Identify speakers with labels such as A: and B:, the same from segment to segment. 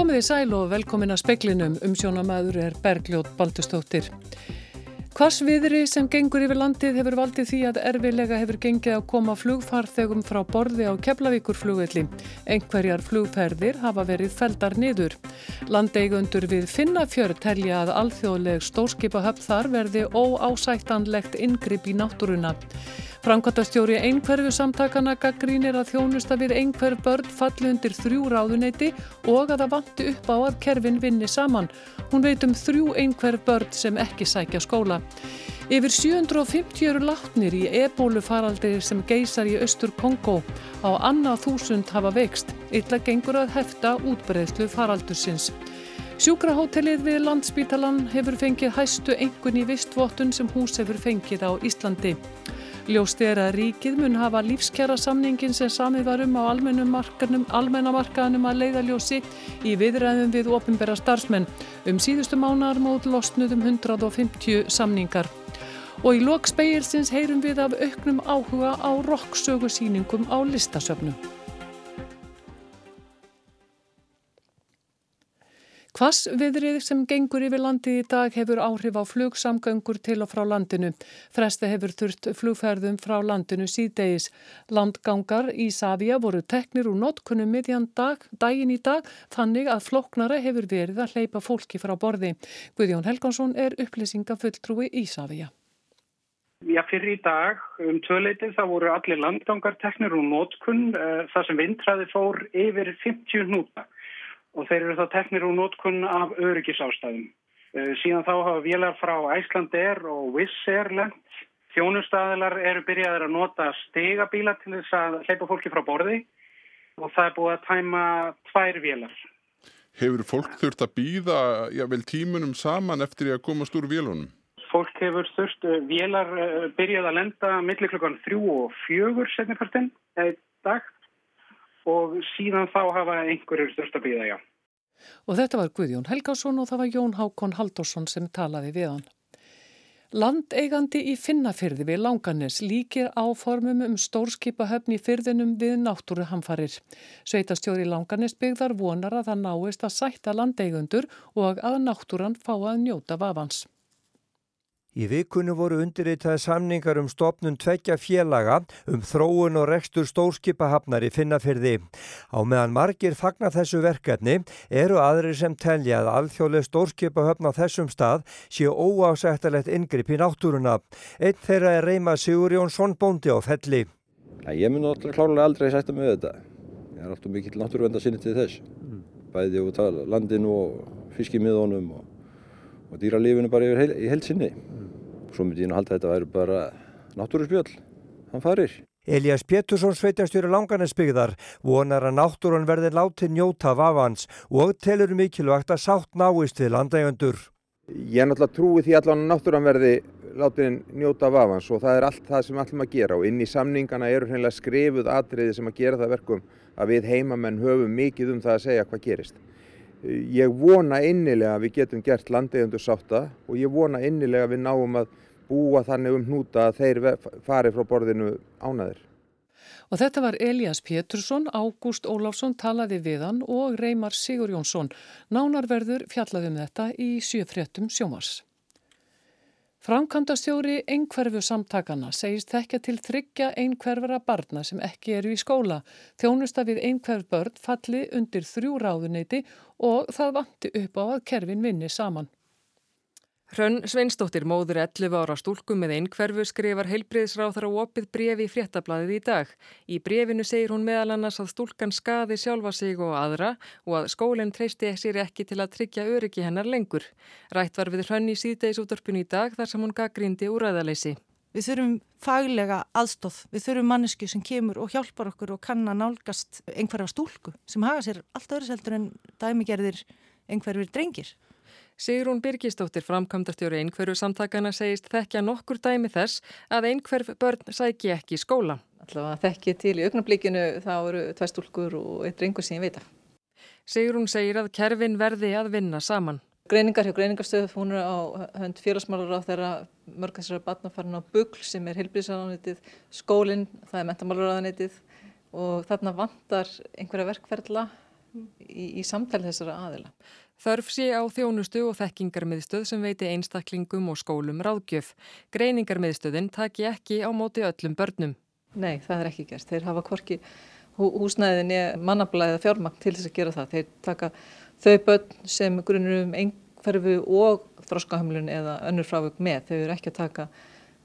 A: Komið í sæl og velkomin að speklinum um sjónamaður er Bergljót Baldustóttir. Hvassviðri sem gengur yfir landið hefur valdið því að erfilega hefur gengið að koma flugfarþegum frá borði á Keflavíkurflugvelli. Engverjar flugferðir hafa verið feldar niður. Landeigundur við Finnafjörð telja að alþjóðleg stórskipahöfn þar verði óásættanlegt ingripp í náttúruna. Framkvæmtastjóri einhverfu samtakana gaggrínir að þjónusta við einhverf börn falli undir þrjú ráðuneyti og að það vanti upp á að kerfin vinni saman. Hún veit um þrjú einhverf börn sem ekki sækja skóla. Yfir 750 eru látnir í ebólu faraldri sem geysar í austur Kongo. Á annað þúsund hafa veikst. Illa gengur að hefta útbreyðslu faraldursins. Sjúkrahótelið við Landspítalan hefur fengið hæstu engun í vistvottun sem hús hefur fengið á Íslandi. Ljóst er að ríkið mun hafa lífskjara samningin sem samið var um á almennamarkaðanum að leiðaljósi í viðræðum við ofinbæra starfsmenn. Um síðustu mánar mót losnuðum 150 samningar. Og í lok speilsins heyrum við af auknum áhuga á roksögusýningum á listasöfnum. Hvassviðrið sem gengur yfir landi í dag hefur áhrif á flugsamgöngur til og frá landinu. Fresti hefur þurft flugferðum frá landinu síðdegis. Landgangar í Savia voru teknir úr notkunum miðjan dag, daginn í dag, þannig að floknara hefur verið að hleypa fólki frá borði. Guðjón Helgansson er upplýsingafulltrúi í Savia.
B: Já, fyrir í dag um tvöleitið þá voru allir landgangar teknir úr notkun uh, þar sem vindræði fór yfir 50 núta og þeir eru þá teknir úr nótkunn af öryggisástæðum. Uh, síðan þá hafa vélar frá Æslandir og Wizz Air lent. Þjónustæðilar eru byrjaðir að nota stegabíla til þess að hleypa fólki frá borði og það er búið að tæma tvær vélar.
C: Hefur fólk þurft að býða já, tímunum saman eftir að komast úr vélunum?
B: Fólk hefur þurft, uh, vélar uh, byrjað að lenda millir klukkan þrjú og fjögur setnipartinn dag og síðan þá hafa einhverjur þurft að býða, já.
A: Og þetta var Guðjón Helgásson og það var Jón Hákon Haldursson sem talaði við hann. Landeigandi í Finnafyrði við Langanes líkir áformum um stórskipahöfn í fyrðinum við náttúruhamfarir. Sveitastjóri Langanes byggðar vonar að það náist að sætta landeigundur og að náttúran fá að njóta vafans.
D: Í vikunni voru undirreitaði samningar um stopnum tveggja félaga um þróun og rekstur stórskipahafnar í finnafyrði. Á meðan margir fagnar þessu verkefni eru aðri sem telja að alþjóðlega stórskipahöfn á þessum stað séu óásættalegt ingripp í náttúruna. Einn þeirra er reyma Sigur Jónsson bóndi á felli.
E: Ja, ég mun klárlega aldrei sætta með þetta. Ég er alltaf mikill náttúruvenda sinni til þess. Mm. Bæði út af landinu og fiskimiðunum og og dýralífinu bara yfir heil, í heilsinni. Mm. Svo myndi ég nú halda að þetta væri bara náttúrusbjöld, hann farir.
D: Elias Pétursson sveitastjóri Langanesbyggðar vonar að náttúrun verði láti njóta vafans og telur mikilvægt að sátt náist við landægöndur.
E: Ég er náttúrulega trúið því allan að náttúrun verði láti njóta vafans og það er allt það sem við ætlum að gera og inn í samningana eru hreinlega skrifuð atriði sem að gera það verkum að við heimamenn höfum mikið um það að segja hvað gerist. Ég vona innilega að við getum gert landeigundur sátta og ég vona innilega að við náum að búa þannig um hnúta að þeir fari frá borðinu ánaðir.
A: Og þetta var Elias Pétursson, Ágúst Óláfsson talaði við hann og Reymar Sigur Jónsson. Nánarverður fjallaði um þetta í sjöfréttum sjómars. Framkvæmdastjóri einhverfu samtakana segist þekkja til þryggja einhverfara barna sem ekki eru í skóla. Þjónusta við einhverf börn falli undir þrjú ráðuneyti og það vanti upp á að kerfin vinni saman. Hrönn Sveinstóttir, móður 11 ára stúlku með einhverfu, skrifar heilbriðsráþar á opið brefi í fréttablaðið í dag. Í brefinu segir hún meðal annars að stúlkan skaði sjálfa sig og aðra og að skólinn treysti sér ekki til að tryggja öryggi hennar lengur. Rætt var við Hrönn í síðdeisútorpun í dag þar sem hún gaggrindi úr ræðaleysi.
F: Við þurfum faglega aðstóð, við þurfum mannesku sem kemur og hjálpar okkur og kann að nálgast einhverja stúlku sem hafa sér allt öðru seldur en dæmigerðir einhverfir drengir.
A: Sigrún Birgistóttir framkvæmdarstjóri einhverju samtakana segist þekkja nokkur dæmi þess að einhverf börn sæki ekki í skóla.
G: Alltaf að þekkja til í augnablíkinu þá eru tvei stúlkur og eitt reyngur sem ég veit af.
A: Sigrún segir að kerfin verði að vinna saman.
G: greiningar hjá greiningarstöð, hún er á hönd félagsmálar á þeirra mörg þessara batnafarn á bugl sem er heilbríðsraðanitið, skólinn, það er mentamálarraðanitið og þarna vantar einhverja verkferðla í, í samtali þessara aðila.
H: Þörf sé á þjónustu og þekkingarmiðstöð sem veiti einstaklingum og skólum ráðgjöf. Greiningarmiðstöðin taki ekki á móti öllum börnum.
G: Nei, það er ekki gert. Þeir hafa korki húsnæðinni, mannablaðið fjármagn til þess að gera það. Þeir taka þau börn sem grunur um einhverfu og þróskahömlun eða önnur frávög með. Þau eru ekki að taka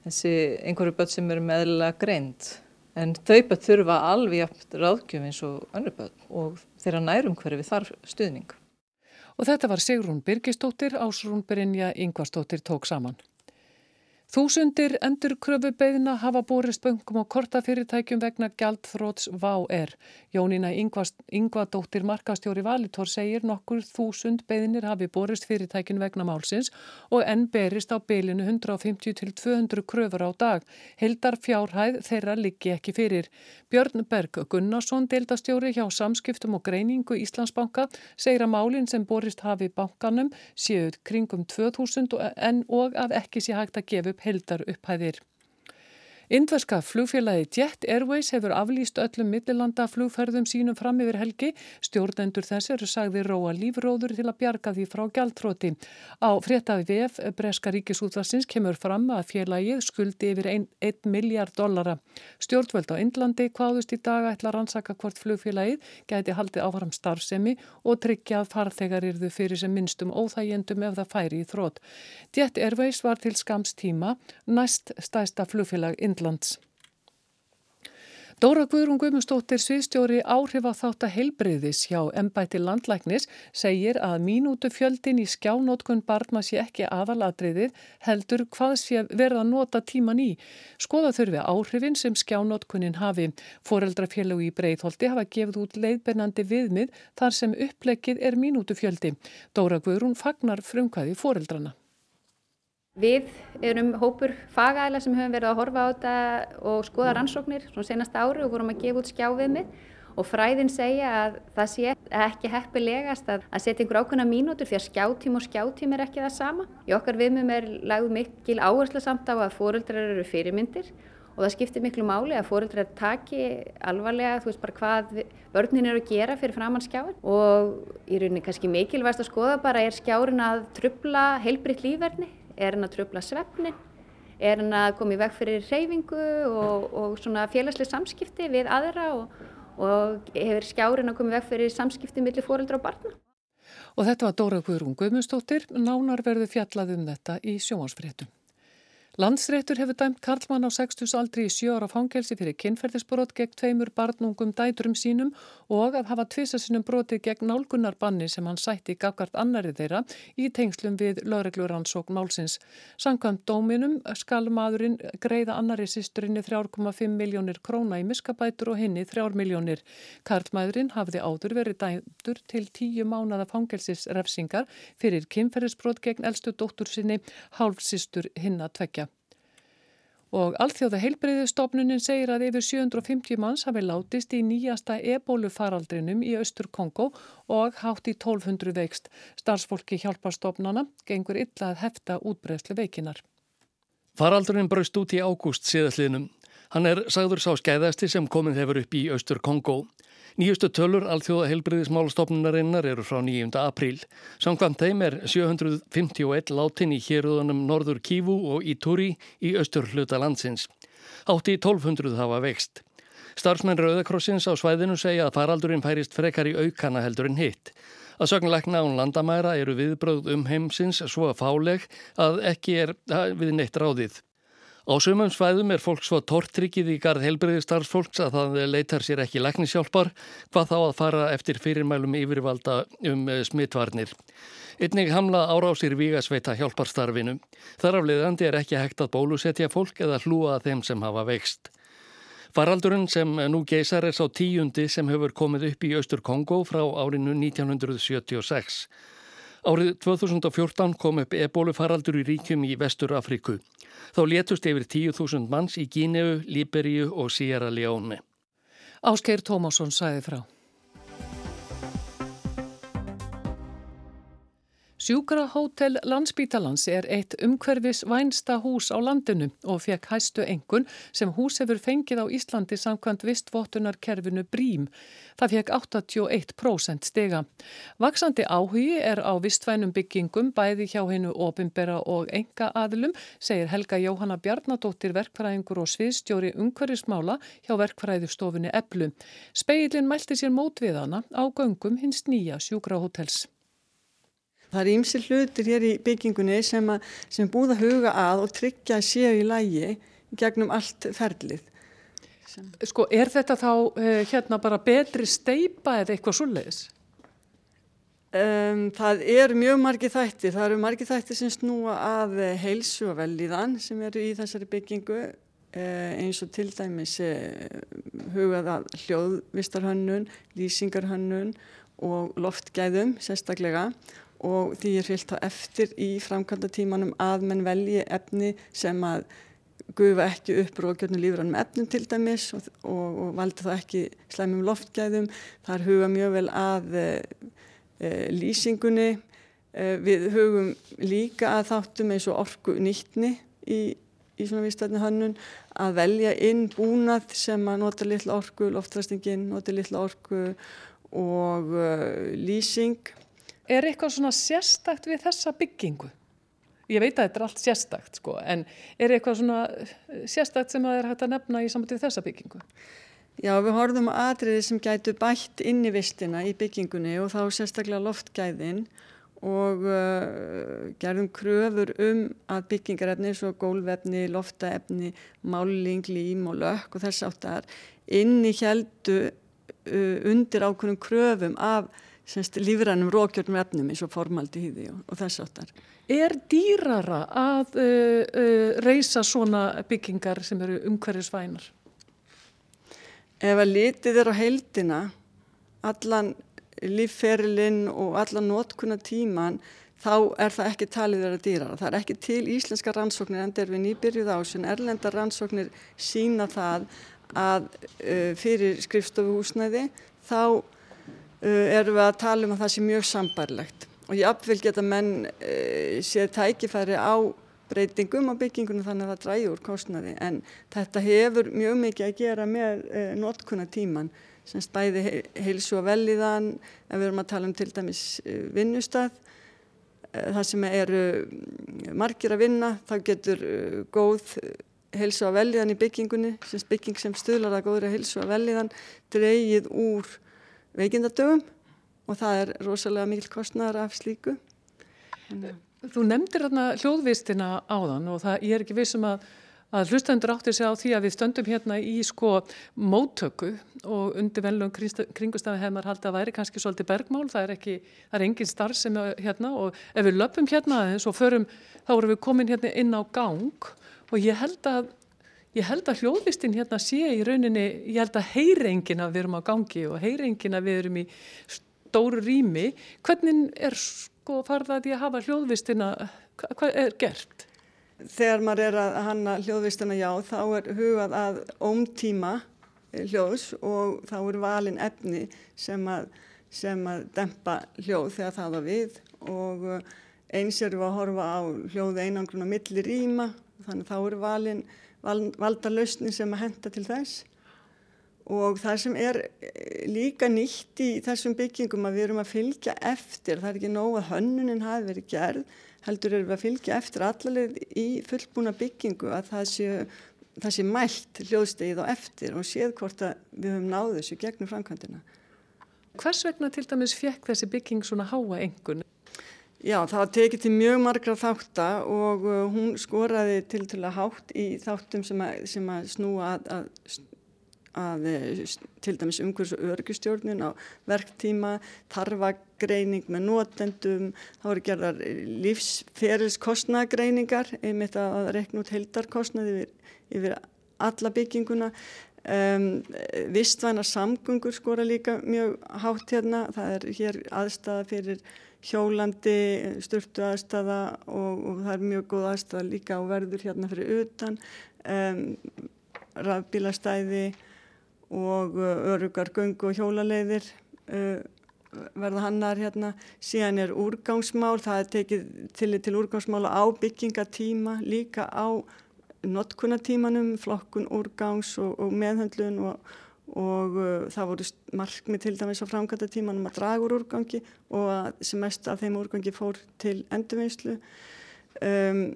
G: þessi einhverju börn sem eru meðlega greint. En þau börn þurfa alveg ráðgjöf eins og önnur börn og þeirra nærum hverju þarf stuðning.
A: Og þetta var Sigrún Birgistóttir, Ásrún Brynja Yngvarstóttir tók saman. Þúsundir endur kröfu beðina hafa borist böngum og kortafyrirtækjum vegna gjaldþróts VÁR. Jónína Yngvadóttir markastjóri Valitor segir nokkur þúsund beðinir hafi borist fyrirtækjum vegna málsins og enn berist á bylinu 150 til 200 kröfur á dag. Hildar fjárhæð þeirra liggi ekki fyrir. Björn Berg Gunnarsson, deildastjóri hjá samskiptum og greiningu Íslandsbanka, segir að málinn sem borist hafi bankanum séu kringum 2000 en og að ekki sé hægt að gefa upp heldar upphæðir. Indverska flugfélagi Jet Airways hefur aflýst öllum millilanda flugferðum sínum fram yfir helgi. Stjórnendur þess eru sagði róa lífróður til að bjarga því frá gjaldtróti. Á fréttafi VF Breska ríkisútvarsins kemur fram að félagið skuldi yfir 1 miljard dollara. Stjórnvöld á Indlandi hvaðust í daga ætla að rannsaka hvort flugfélagið gæti haldið áfram starfsemi og tryggja að farþegar yrðu fyrir sem minnstum óþægjendum ef það færi í þrótt. Jet Airways var til skams tíma næst stæsta flugfélag Indlandi. Indlands. Dóra Guðrún Guðmustóttir sviðstjóri áhrif að þátt að heilbreyðis hjá ennbætti landlæknis segir að mínútu fjöldin í skjánótkun barna sé ekki aðaladriðið heldur hvað sé verða að nota tíman í. Skoða þurfi áhrifin sem skjánótkunin hafi. Foreldrafélagi í Breitholti hafa gefið út leiðbernandi viðmið þar sem upplegið er mínútu fjöldi. Dóra Guðrún fagnar frumkvæði foreldrana.
I: Við erum hópur fagæðila sem höfum verið að horfa á þetta og skoða rannsóknir svona senasta ári og vorum að gefa út skjáviðmið og fræðin segja að það sé ekki heppilegast að, að setja einhver ákveðna mínútur því að skjátím og skjátím er ekki það sama. Í okkar viðmum er lagð mikil áherslu samt á að fóruldrar eru fyrirmyndir og það skiptir miklu máli að fóruldrar taki alvarlega þú veist bara hvað börnin eru að gera fyrir framann skjáin og í rauninni kannski mikilvægast að skoða bara er skjárin að trubla heilbritt lífverðni er hann að tröfla svefnin, er hann að koma í veg fyrir reyfingu og, og svona félagslega samskipti við aðra og, og hefur skjárin að koma í veg fyrir samskipti millir fóreldra og barna.
A: Og þetta var Dóra Guðrún Guðmundsdóttir, nánar verður fjallað um þetta í sjóansfréttum. Landsréttur hefur dæmt Karlmann á 60 aldri í sjö ára fangelsi fyrir kynferðisbrot gegn tveimur barnungum dæturum sínum og að hafa tvisasinum broti gegn nálgunarbanni sem hann sætti gafgart annari þeirra í tengslum við lögregluransókn málsins. Sankvæmt dóminum skal maðurinn greiða annari sýsturinni 3,5 miljónir króna í miskabætur og henni 3 miljónir. Karlmaðurinn hafði áður verið dæmtur til tíu mánada fangelsisrefsingar fyrir kynferðisbrot gegn eldstu dóttur sinni, hálfsýstur hinna tvekja. Og alþjóða heilbreyðistofnunin segir að yfir 750 manns hafi látist í nýjasta ebólu faraldrinum í Östur Kongo og hátt í 1200 veikst. Starfsfólki hjálparstofnana gengur illa að hefta útbreyslu veikinar.
J: Faraldurinn braust út í ágúst síðastliðnum. Hann er sagður sá skæðasti sem komin hefur upp í Östur Kongo. Nýjustu tölur alþjóða heilbriðismálastofnunarinnar eru frá 9. apríl. Samkvæmt þeim er 751 látin í héröðunum Norður Kívu og Ítúri í austur hluta landsins. Átti 1200 hafa vext. Starfsmenn Rauðakrossins á svæðinu segja að faraldurinn færist frekar í aukana heldur en hitt. Að sögnleikna án landamæra eru viðbröð um heimsins svo fáleg að ekki er við neitt ráðið. Á sumum svæðum er fólk svo tortryggið í garð helbriðistarfsfólks að það leitar sér ekki læknishjálpar hvað þá að fara eftir fyrirmælum yfirvalda um eh, smittvarnir. Einnig hamla árásir vígasveita hjálparstarfinu. Þar af leiðandi er ekki hægt að bólusetja fólk eða hlúa þeim sem hafa vext. Faraldurinn sem nú geysar er sá tíundi sem hefur komið upp í Östur Kongo frá árinu 1976. Árið 2014 kom upp ebólufaraldur í ríkjum í Vestur Afriku. Þá létust yfir 10.000 manns í Gíneu, Líberíu og Sierra Leone.
A: Áskeir Tómásson sæði frá. Sjúkrahótel Landsbítalans er eitt umhverfis vænsta hús á landinu og fekk hæstu engun sem hús hefur fengið á Íslandi samkvæmt vistvottunarkerfinu Brím. Það fekk 81% stega. Vaksandi áhugi er á vistvænum byggingum bæði hjá hennu opimbera og enga aðlum, segir Helga Jóhanna Bjarnadóttir verkfræðingur og sviðstjóri umhverfismála hjá verkfræðustofunni Eblu. Speilin mælti sér mót við hana á göngum hins nýja sjúkrahótels.
K: Það er ýmsi hlutir hér í byggingunni sem, að, sem búða huga að og tryggja séu í lægi gegnum allt ferlið.
A: Sko, er þetta þá uh, hérna bara betri steipa eða eitthvað svoleiðis?
K: Um, það eru mjög margi þætti. Það eru margi þætti sem snúa að heilsu og velíðan sem eru í þessari byggingu uh, eins og til dæmis hugað að hljóðvistarhönnun, lýsingarhönnun og loftgæðum sérstaklega og því er fylgt á eftir í framkvæmda tímanum að menn velji efni sem að gufa ekki upp rókjörnum lífrannum efnum til dæmis og, og, og valda það ekki slæmum loftgæðum. Það er huga mjög vel að e, e, lýsingunni. E, við hugum líka að þáttum eins og orku nýttni í, í svona výstæðni hönnun að velja inn búnað sem að nota litla orku, loftræstingin nota litla orku og lýsing
A: Er eitthvað svona sérstakt við þessa byggingu? Ég veit að þetta er allt sérstakt sko, en er eitthvað svona eh, sérstakt sem það er hægt að nefna í samvætið þessa byggingu?
K: Já, við horfum á atriði sem gætu bætt inn í vistina í byggingunni og þá sérstaklega loftgæðin og uh, gerðum kröfur um að byggingarefni, svo gólvefni, loftaefni, máling, lím og lökk og þess áttar inn í heldu uh, undir ákveðnum kröfum af lífrænum rókjörnum efnum eins og formaldi hýði og, og þess áttar.
A: Er dýrara að uh, uh, reysa svona byggingar sem eru umhverjusvænar?
K: Ef að litið er á heildina, allan lífferilinn og allan notkuna tíman, þá er það ekki talið vera dýrara. Það er ekki til íslenska rannsóknir en der við nýbyrjuð ásinn. Erlenda rannsóknir sína það að uh, fyrir skrifstofuhúsnæði þá erum við að tala um að það sé mjög sambarlegt og ég apfél geta menn uh, séð tækifæri á breytingum á byggingunum þannig að það dræði úr kostnaði. En þetta hefur mjög mikið að gera með uh, notkuna tíman sem stæði heilsu og velíðan en við erum að tala um til dæmis vinnustad uh, það sem eru margir að vinna. Þá getur góð heilsu og velíðan í byggingunni sem bygging sem stuðlar að góðra heilsu og velíðan dreyið úr veikindadögum og það er rosalega mikil kostnæðar af slíku.
A: Þú nefndir hérna hljóðvistina áðan og það, ég er ekki vissum að, að hlustendur áttir sig á því að við stöndum hérna í sko móttöku og undir velum kringustafi hefðar haldið að væri kannski svolítið bergmál, það er ekki, það er engin starf sem er hérna og ef við löpum hérna aðeins og förum, þá erum við komin hérna inn á gang og ég held að Ég held að hljóðlistin hérna sé í rauninni, ég held að heyrengin að við erum á gangi og heyrengin að við erum í stóru rými. Hvernig er sko farðað í að hafa hljóðlistina, hvað er gert?
K: Þegar maður er að hanna hljóðlistina já, þá er hugað að ómtíma hljóðs og þá er valin efni sem að, sem að dempa hljóð þegar það var við og eins erum við að horfa á hljóð einangruna millir rýma, þannig þá er valin valda lausni sem að henda til þess og það sem er eh, líka nýtt í þessum byggingum að við erum að fylgja eftir, það er ekki nóg að hönnunin hafi verið gerð, heldur erum við að fylgja eftir allaveg í fullbúna byggingu að það sé, það sé mælt hljóðstegið og eftir og séð hvort að við höfum náðu þessu gegnum framkvæmdina.
A: Hvers vegna til dæmis fekk þessi bygging svona háa engun?
K: Já, það var tekið til mjög margra þáttar og uh, hún skoraði til til að hátt í þáttum sem að, sem að snúa að, að, að eh, til dæmis umhverfis og örgustjórnin á verktíma, tarfagreining með notendum, þá eru gerðar lífsferilskostnagreiningar, einmitt að rekna út heldarkostnaði yfir, yfir alla bygginguna. Um, vistvæna samgöngur skora líka mjög hátt hérna, það er hér aðstæða fyrir hjólandi, störtu aðstæða og, og það er mjög góð aðstæða líka og verður hérna fyrir utan, um, rafbílastæði og örugar göngu og hjólaleiðir uh, verða hannar hérna, síðan er úrgangsmál, það er tekið til, til úrgangsmála á byggingatíma, líka á notkunatímanum, flokkun, úrgangs og, og meðhandlun og, og uh, það voru markmið til dæmis á framkvæmdatímanum að draga úr úrgangi og að sem mest af þeim úrgangi fór til endurvinnslu. Um,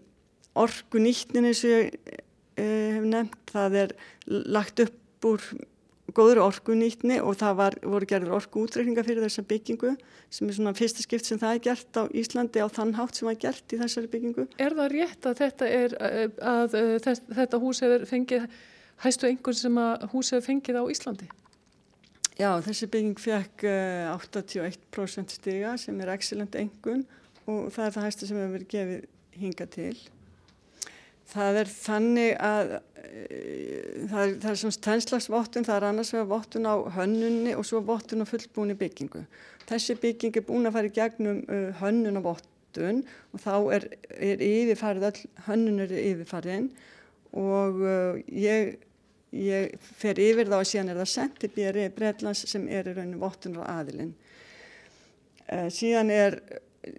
K: orgu nýttin eins og ég uh, hef nefnt, það er lagt upp úr góður orkunýtni og það var, voru gerður orku útreikninga fyrir þessa byggingu sem er svona fyrsta skipt sem það er gert á Íslandi á þann hátt sem var gert í þessari byggingu.
A: Er það rétt að þetta, er, að, að, að þetta hús hefur fengið, hæstu einhvern sem að hús hefur fengið á Íslandi?
K: Já, þessi bygging fekk 81% stiga sem er excellent einhvern og það er það hæstu sem hefur verið gefið hinga til. Það er þannig að e, það er, það er svona tennslagsvottun, það er annars vegar vottun á hönnunni og svo vottun á fullbúni byggingu. Þessi bygging er búin að fara í gegnum uh, hönnun á vottun og þá er, er yfirfarið, all hönnun er yfirfarið og ég, ég fer yfir þá að síðan er það sendið bérið Breitlands sem er í rauninu vottun á aðilinn. Uh, síðan er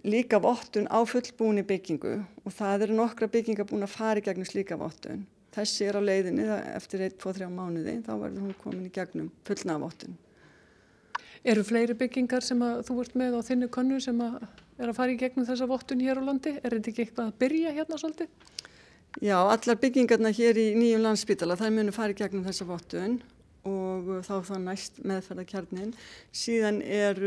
K: líka vottun á fullbúni byggingu og það eru nokkra bygginga búin að fara í gegnum slíka vottun. Þessi er á leiðinni eftir 1-2-3 mánuði, þá verður hún komin í gegnum fullna vottun.
A: Eru fleiri byggingar sem þú ert með á þinnu konnu sem að er að fara í gegnum þessa vottun hér á landi? Er þetta ekki eitthvað að byrja hérna svolítið?
K: Já, allar byggingarna hér í nýjum landsbytala, það munu fara í gegnum þessa vottun og þá þá næst meðferðarkjarnin. Síðan er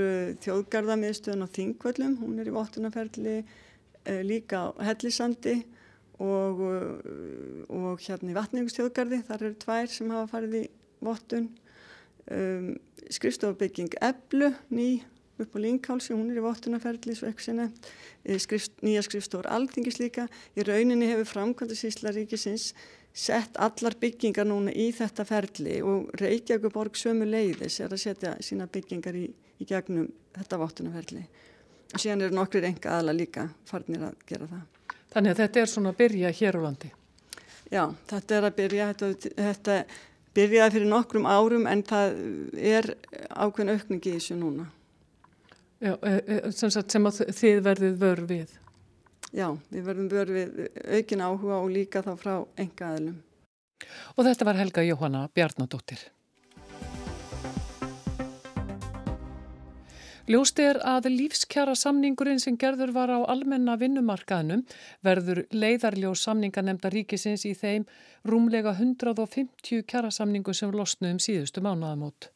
K: þjóðgarðamiðstöðun á Þingvöllum, hún er í vottunarferðli uh, líka Hellisandi og, uh, og hérna í Vatningustjóðgarði, þar eru tvær sem hafa farið í vottun. Um, skrifstofabygging Eblu, ný upp á Línkálsi, hún er í vottunarferðli svo eitthvað sem nefnt, skrift, nýja skrifstofur Altingis líka. Í rauninni hefur framkvæmda sísla ríkisins sett allar byggingar núna í þetta ferli og Reykjavíkuborg sömu leiðis er að setja sína byggingar í, í gegnum þetta vottunarferli. Og síðan eru nokkur enga aðla líka farnir að gera það.
A: Þannig að þetta er svona að byrja hér á landi?
K: Já, þetta er að byrja, þetta, þetta byrjaði fyrir nokkrum árum en það er ákveðin aukningi í þessu núna.
A: Já, e, e, sem, sagt, sem að þið verðið vör við?
K: Já, við verðum börð við aukin áhuga og líka þá frá enga aðlum.
A: Og þetta var Helga Jóhanna Bjarnadóttir. Ljóst er að lífskjara samningurinn sem gerður var á almenna vinnumarkaðnum verður leiðarljós samninga nefnda ríkisins í þeim rúmlega 150 kjara samningu sem losnuðum síðustu mánuðamót.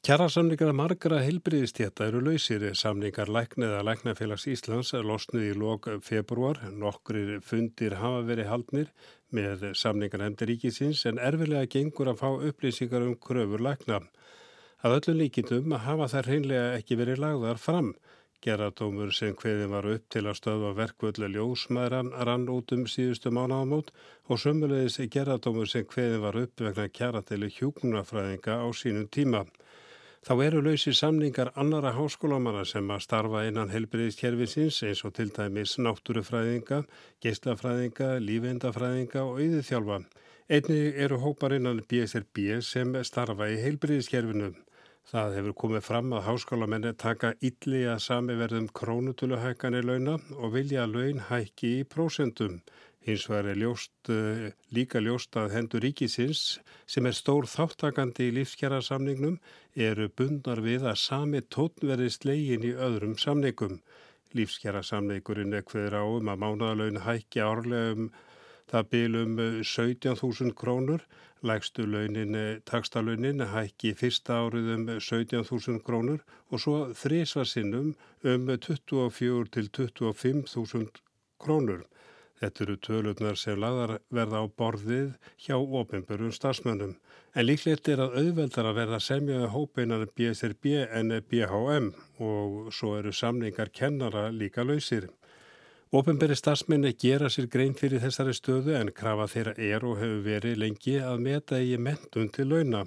L: Kjærasamningar margra heilbriðistjétta eru lausir. Samningar lækniða Læknafélags Íslands losnuði í lok februar. Nokkrir fundir hafa verið haldnir með samningar hefndi ríkisins en erfilega gengur að fá upplýsingar um kröfur lækna. Að öllu líkindum hafa þær hreinlega ekki verið lagðar fram. Gerardómur sem hveðin var upp til að stöðva verkvöldu ljósmaðran rann út um síðustu mánáðamót og sömulegis gerardómur sem hveðin var upp vegna kjarateli hjúknunafræðinga á sínum tíma. Þá eru lausi samningar annara háskólamanna sem að starfa innan helbriðiskerfisins eins og til dæmis náttúrufræðinga, geislafræðinga, lífeindafræðinga og auðiðþjálfa. Einni eru hópar innan BSRB sem starfa í helbriðiskerfinu. Það hefur komið fram að háskólamenni taka illi að sami verðum krónutöluhækkanir launa og vilja laun hækki í prósentum. Hins vegar er ljóst, uh, líka ljóst að hendur ríkisins sem er stór þáttakandi í lífskjara eru bundnar við að sami tótn verði slegin í öðrum samningum. Lífskjara samningurinn er hverður á um að mánadalaun hækki árlega um það bylum 17.000 krónur. Lægstu launin, takstalaunin hækki fyrsta árið um 17.000 krónur og svo þrísvarsinnum um 24 til 25.000 krónur. Þetta eru tölurnar sem laðar verða á borðið hjá ofinbörum stafsmönnum. En líklegt er að auðveldar að verða semjaði hópeinan BSRB en BHM og svo eru samlingar kennara líka lausir. Ofinböri stafsmenni gera sér grein fyrir þessari stöðu en krafa þeirra er og hefur verið lengi að meta í mentun til launa.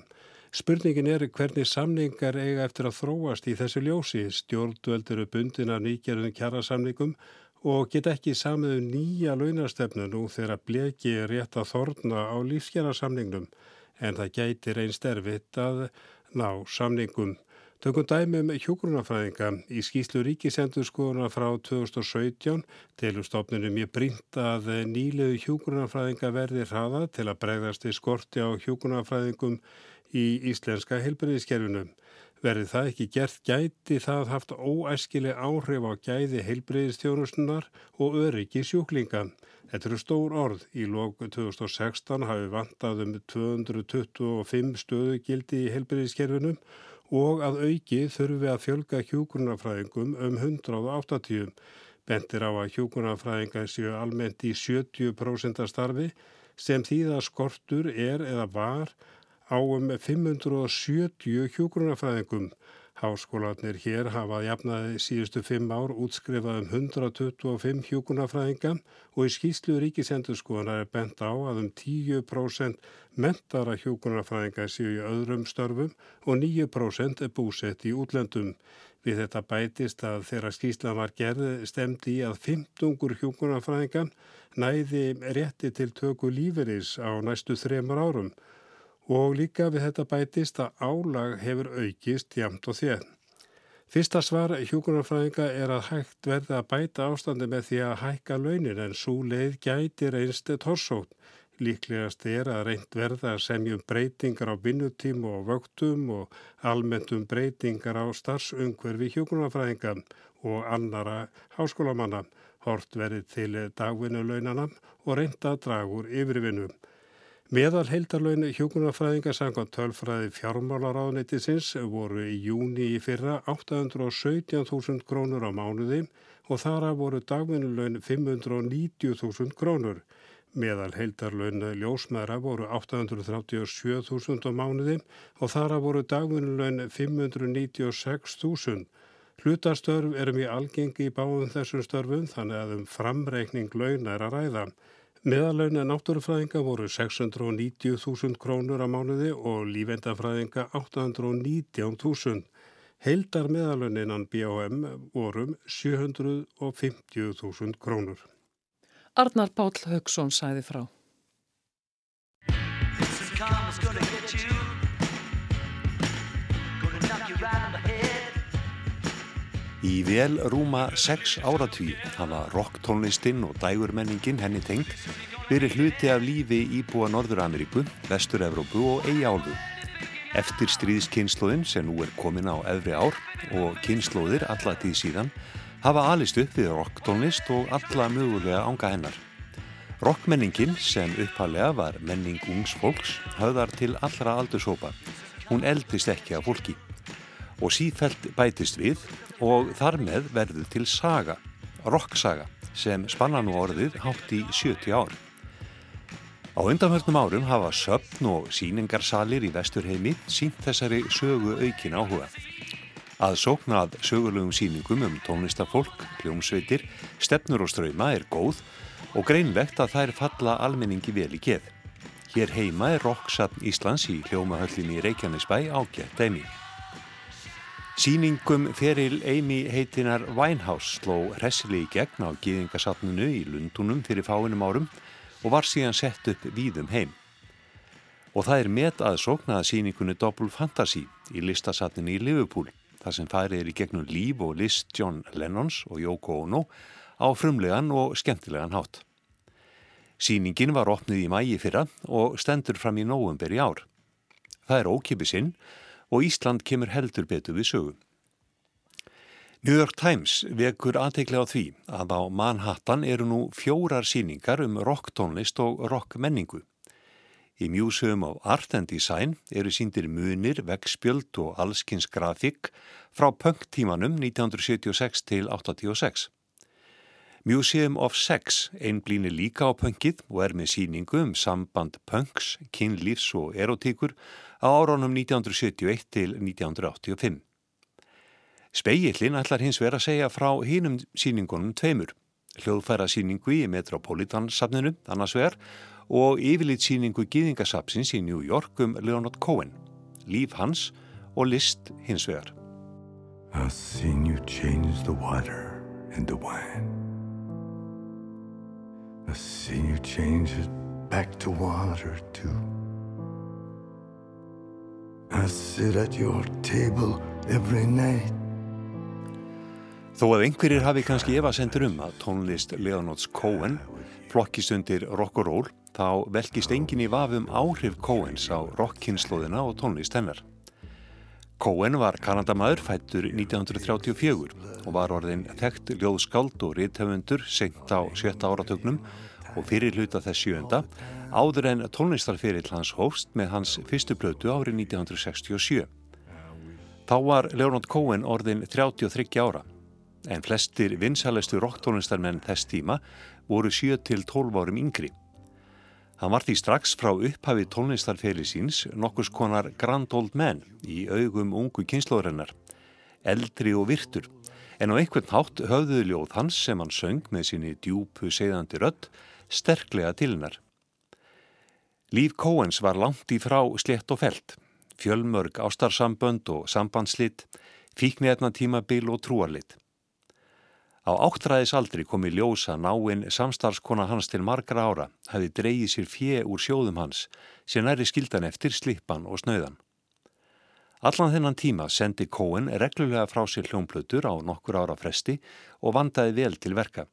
L: Spurningin er hvernig samningar eiga eftir að þróast í þessu ljósi. Stjórnvöldur eru bundin af nýgerðum kjara samningum og get ekki samið um nýja launastefnu nú þegar bleki rétt að þorna á lífsgerðarsamningnum en það gæti reynst erfitt að ná samningum. Tökum dæmi um hjógrunafræðinga. Í skýslu ríkisendurskoðuna frá 2017 telur stofnunum ég brínt að nýlegu hjógrunafræðinga verði hraða til að bregðast í skorti á hjógrunafræðingum í íslenska heilbreyðiskerfinu. Verði það ekki gert gæti það haft óæskileg áhrif á gæði heilbreyðistjónustunar og öryggi sjúklinga. Þetta eru stór orð. Í lóku 2016 hafi vantað um 225 stöðugildi í heilbreyðiskerfinum og að auki þurfi að fjölga hjúgrunafræðingum um 180. Bentir á að hjúgrunafræðingar séu almennt í 70% starfi sem þýða skortur er eða var á um 570 hjúgrunafræðingum Háskólanir hér hafa jafnaði síðustu fimm ár útskrifað um 125 hjúkunarfræðinga og í skýslu ríkisendurskoðanar er bent á að um 10% mentara hjúkunarfræðinga séu í öðrum störfum og 9% er búsett í útlendum. Við þetta bætist að þeirra skýslan var gerð stemdi í að 15 hjúkunarfræðinga næði rétti til töku líferis á næstu þremar árum og líka við þetta bætist að álag hefur aukist jamt og þér. Fyrsta svar hjúkunarfræðinga er að hægt verða að bæta ástandi með því að hækka launin en svo leið gæti reynst torsótt. Líklegast er að reynd verða að semjum breytingar á vinnutímu og vöktum og almenntum breytingar á starfsungverfi hjúkunarfræðinga og annara háskólamanna. Hort verið til dagvinnulaunana og reynda dragur yfirvinnum. Meðal heildarlaun hjókunarfræðinga sangam tölfræði fjármálaráðnettisins voru í júni í fyrra 817.000 krónur á mánuði og þara voru dagvinnuleun 590.000 krónur. Meðal heildarlaun ljósmæra voru 837.000 á mánuði og þara voru dagvinnuleun 596.000. Hlutastörf erum í algengi í báðum þessum störfum þannig að um framreikning laun er að ræða. Meðalaunin náttúrufræðinga voru 690.000 krónur á mánuði og lífendafræðinga 819.000. Heildar meðalauninnan BOM vorum 750.000 krónur.
A: Arnar Páll Haugsson sæði frá.
M: Í vel rúma sex áratví hafa rocktónlistinn og dægurmenningin henni tengt verið hluti af lífi íbúa Norður-Ameríku, Vestur-Evrópu og Eyjálfu. Eftir stríðskynnslóðin sem nú er komin á efri ár og kynnslóðir alla tíð síðan hafa alist upp við rocktónlist og alla mögulega ánga hennar. Rockmenningin sem upphalega var menning ungs fólks höfðar til allra aldursópa. Hún eldist ekki af fólki og sífælt bætist við og þar með verður til saga, rocksaga, sem spanna nú orðið hátt í 70 ár. Á undanfjöldnum árum hafa söpn og síningarsalir í vesturheimi sínt þessari sögu aukin áhuga. Að sóknað sögulegum síningum um tónlistafólk, hljómsveitir, stefnur og ströyma er góð og greinlegt að þær falla almenningi vel í geð. Hér heima er Roksatn Íslands í hljómahöllinni Reykjanesbæ ágætt dæmi. Sýningum feril Amy heitinar Winehouse sló hressili í gegn á gýðingasatninu í Lundunum fyrir fáinum árum og var síðan sett upp víðum heim. Og það er met að sýningunni Double Fantasy í listasatninu í Liverpool, þar sem farið er í gegnum líf og list John Lennons og Yoko Ono á frumlegan og skemmtilegan hátt. Sýningin var opnið í mægi fyrra og stendur fram í nógumber í ár. Það er ókipisinn og Ísland kemur heldur betur við sögu. New York Times vekur aðteiklega á því að á Manhattan eru nú fjórar síningar um rocktónlist og rockmenningu. Í Museum of Art and Design eru síndir munir, vegspjöld og allskins grafík frá punktímanum 1976 til 86. Museum of Sex einblýnir líka á punkið og er með síningu um samband punks, kynlífs og erotíkur á áraunum 1971 til 1985. Speillin ætlar hins vera að segja frá hínum síningunum tveimur, hljóðfæra síningu í Metropolitan-safninu annars vegar og yfirlít síningu Gýðingasapsins í New York um Leonard Cohen, líf hans og list hins vegar. I've seen you change the water into wine I've seen you change it back to water too I sit at your table every night Þó að einhverjir hafi kannski efasendur um að tónlist Leonards Cohen flokkist undir rock og roll þá velkist engin í vafum áhrif Cohens á rockkynnslóðina og tónlist hennar. Cohen var kanadamadur fættur 1934 og var orðin þekkt ljóðskáld og riðtöfundur senkt á sjötta áratögnum og fyrir hluta þess sjönda áður en tónlistarferill hans hófst með hans fyrstu blötu árið 1967. Þá var Leonard Cohen orðin 33 ára en flestir vinsælestu rocktónlistarmenn þess tíma voru 7-12 árum yngri. Hann var því strax frá upphafi tónlistarferi síns nokkus konar grand old man í augum ungu kynnslóðurinnar, eldri og virtur, en á einhvern hátt höfðuði ljóð hans sem hann söng með síni djúpu segðandi rött sterklega til hennar. Líf Kóens var langt í frá slett og felt, fjölmörg ástarsambönd og sambandslitt, fíknefna tímabil og trúarlitt. Á áttræðis aldri kom í ljósa náinn samstarfskona hans til margra ára, hefði dreyið sér fjö úr sjóðum hans, sem næri skildan eftir slippan og snöðan. Allan þennan tíma sendi Cohen reglulega frá sér hljómplötur á nokkur ára fresti og vandaði vel til verka.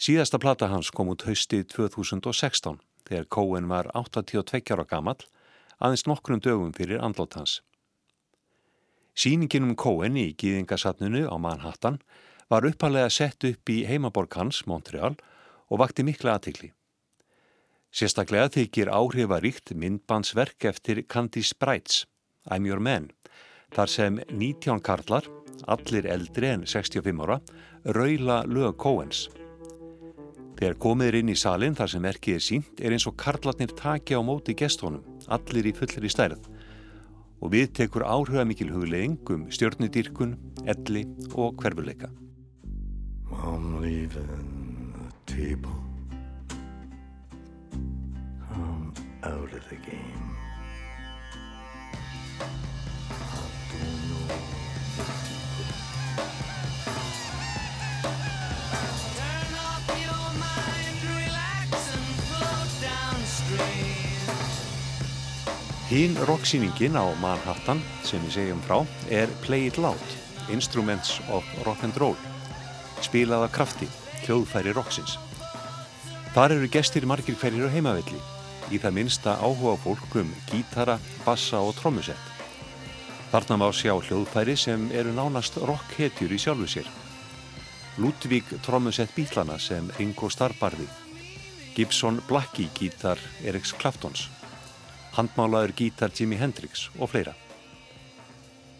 M: Síðasta plata hans kom út haustið 2016 þegar Cohen var 82 ára gammal, aðeins nokkrum dögum fyrir andlót hans. Sýningin um Cohen í gýðingasatnunu á Manhattan var uppalega sett upp í heimaborg hans, Montreal, og vakti mikla aðtikli. Sérstaklega þykir áhrifaríkt myndbansverk eftir Candice Brights, I'm Your Man, þar sem 19 karlar, allir eldri en 65 ára, raula lög Coens. Þegar komiður inn í salin þar sem verkið er sínt er eins og karlarnir taki á móti gestónum, allir í fullir í stærð og við tekur áhuga mikil hugleðing um stjórnudýrkun, elli og hverfuleika. I'm leaving the table. I'm out of the game. Hín rocksýningin á Manhattan sem við segjum frá er Play It Loud, Instruments of Rock and Roll spilaða krafti, hljóðfæri roksins. Þar eru gestir margir hverjir á heimavelli, í það minsta áhuga fólk um gítara, bassa og trommusett. Þarna má sjá hljóðfæri sem eru nánast rockhetjur í sjálfu sér. Ludvík trommusett bílana sem Ringo Starbarði, Gibson Blackie gítar Eriks Claftons, handmálaður gítar Jimi Hendrix og fleira.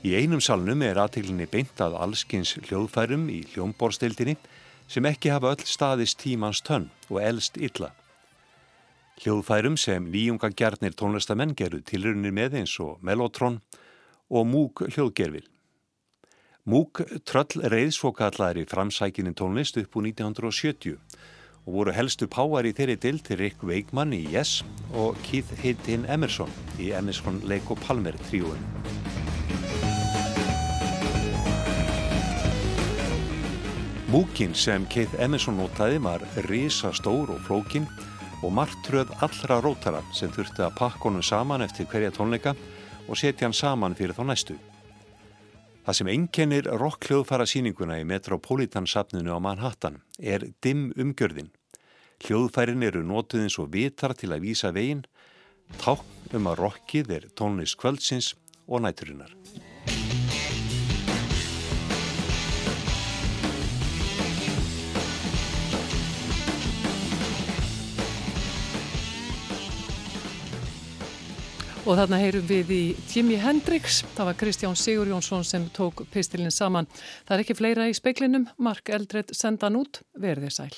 M: Í einum salnum er aðteglinni beint að allskins hljóðfærum í hljómborstildinni sem ekki hafa öll staðist tímans tönn og elst illa. Hljóðfærum sem nýjunga gjarnir tónlistamenn geru tilrunir með eins og Mellotron og Múk hljóðgerfil. Múk tröll reyðsvokallaðir í framsækinin tónlist upp úr 1970 og voru helstu páar í þeirri dild til Rick Wakeman í Yes og Keith Hittin Emerson í Emerson Lake og Palmer tríuun. Múkin sem Keith Emerson notaði var risa stór og flókin og margtröð allra rótara sem þurfti að pakka honum saman eftir hverja tónleika og setja hann saman fyrir þá næstu. Það sem einkennir rockhljóðfara síninguna í Metropolitan safninu á Manhattan er dimm umgjörðin. Hljóðfærin eru notuð eins og vitar til að vísa veginn, tákn um að rockið er tónlist kvöldsins og næturinnar.
A: Og þarna heyrum við í Jimi Hendrix, það var Kristján Sigur Jónsson sem tók pistilinn saman. Það er ekki fleira í speiklinum, Mark Eldred sendan út, verðið sæl.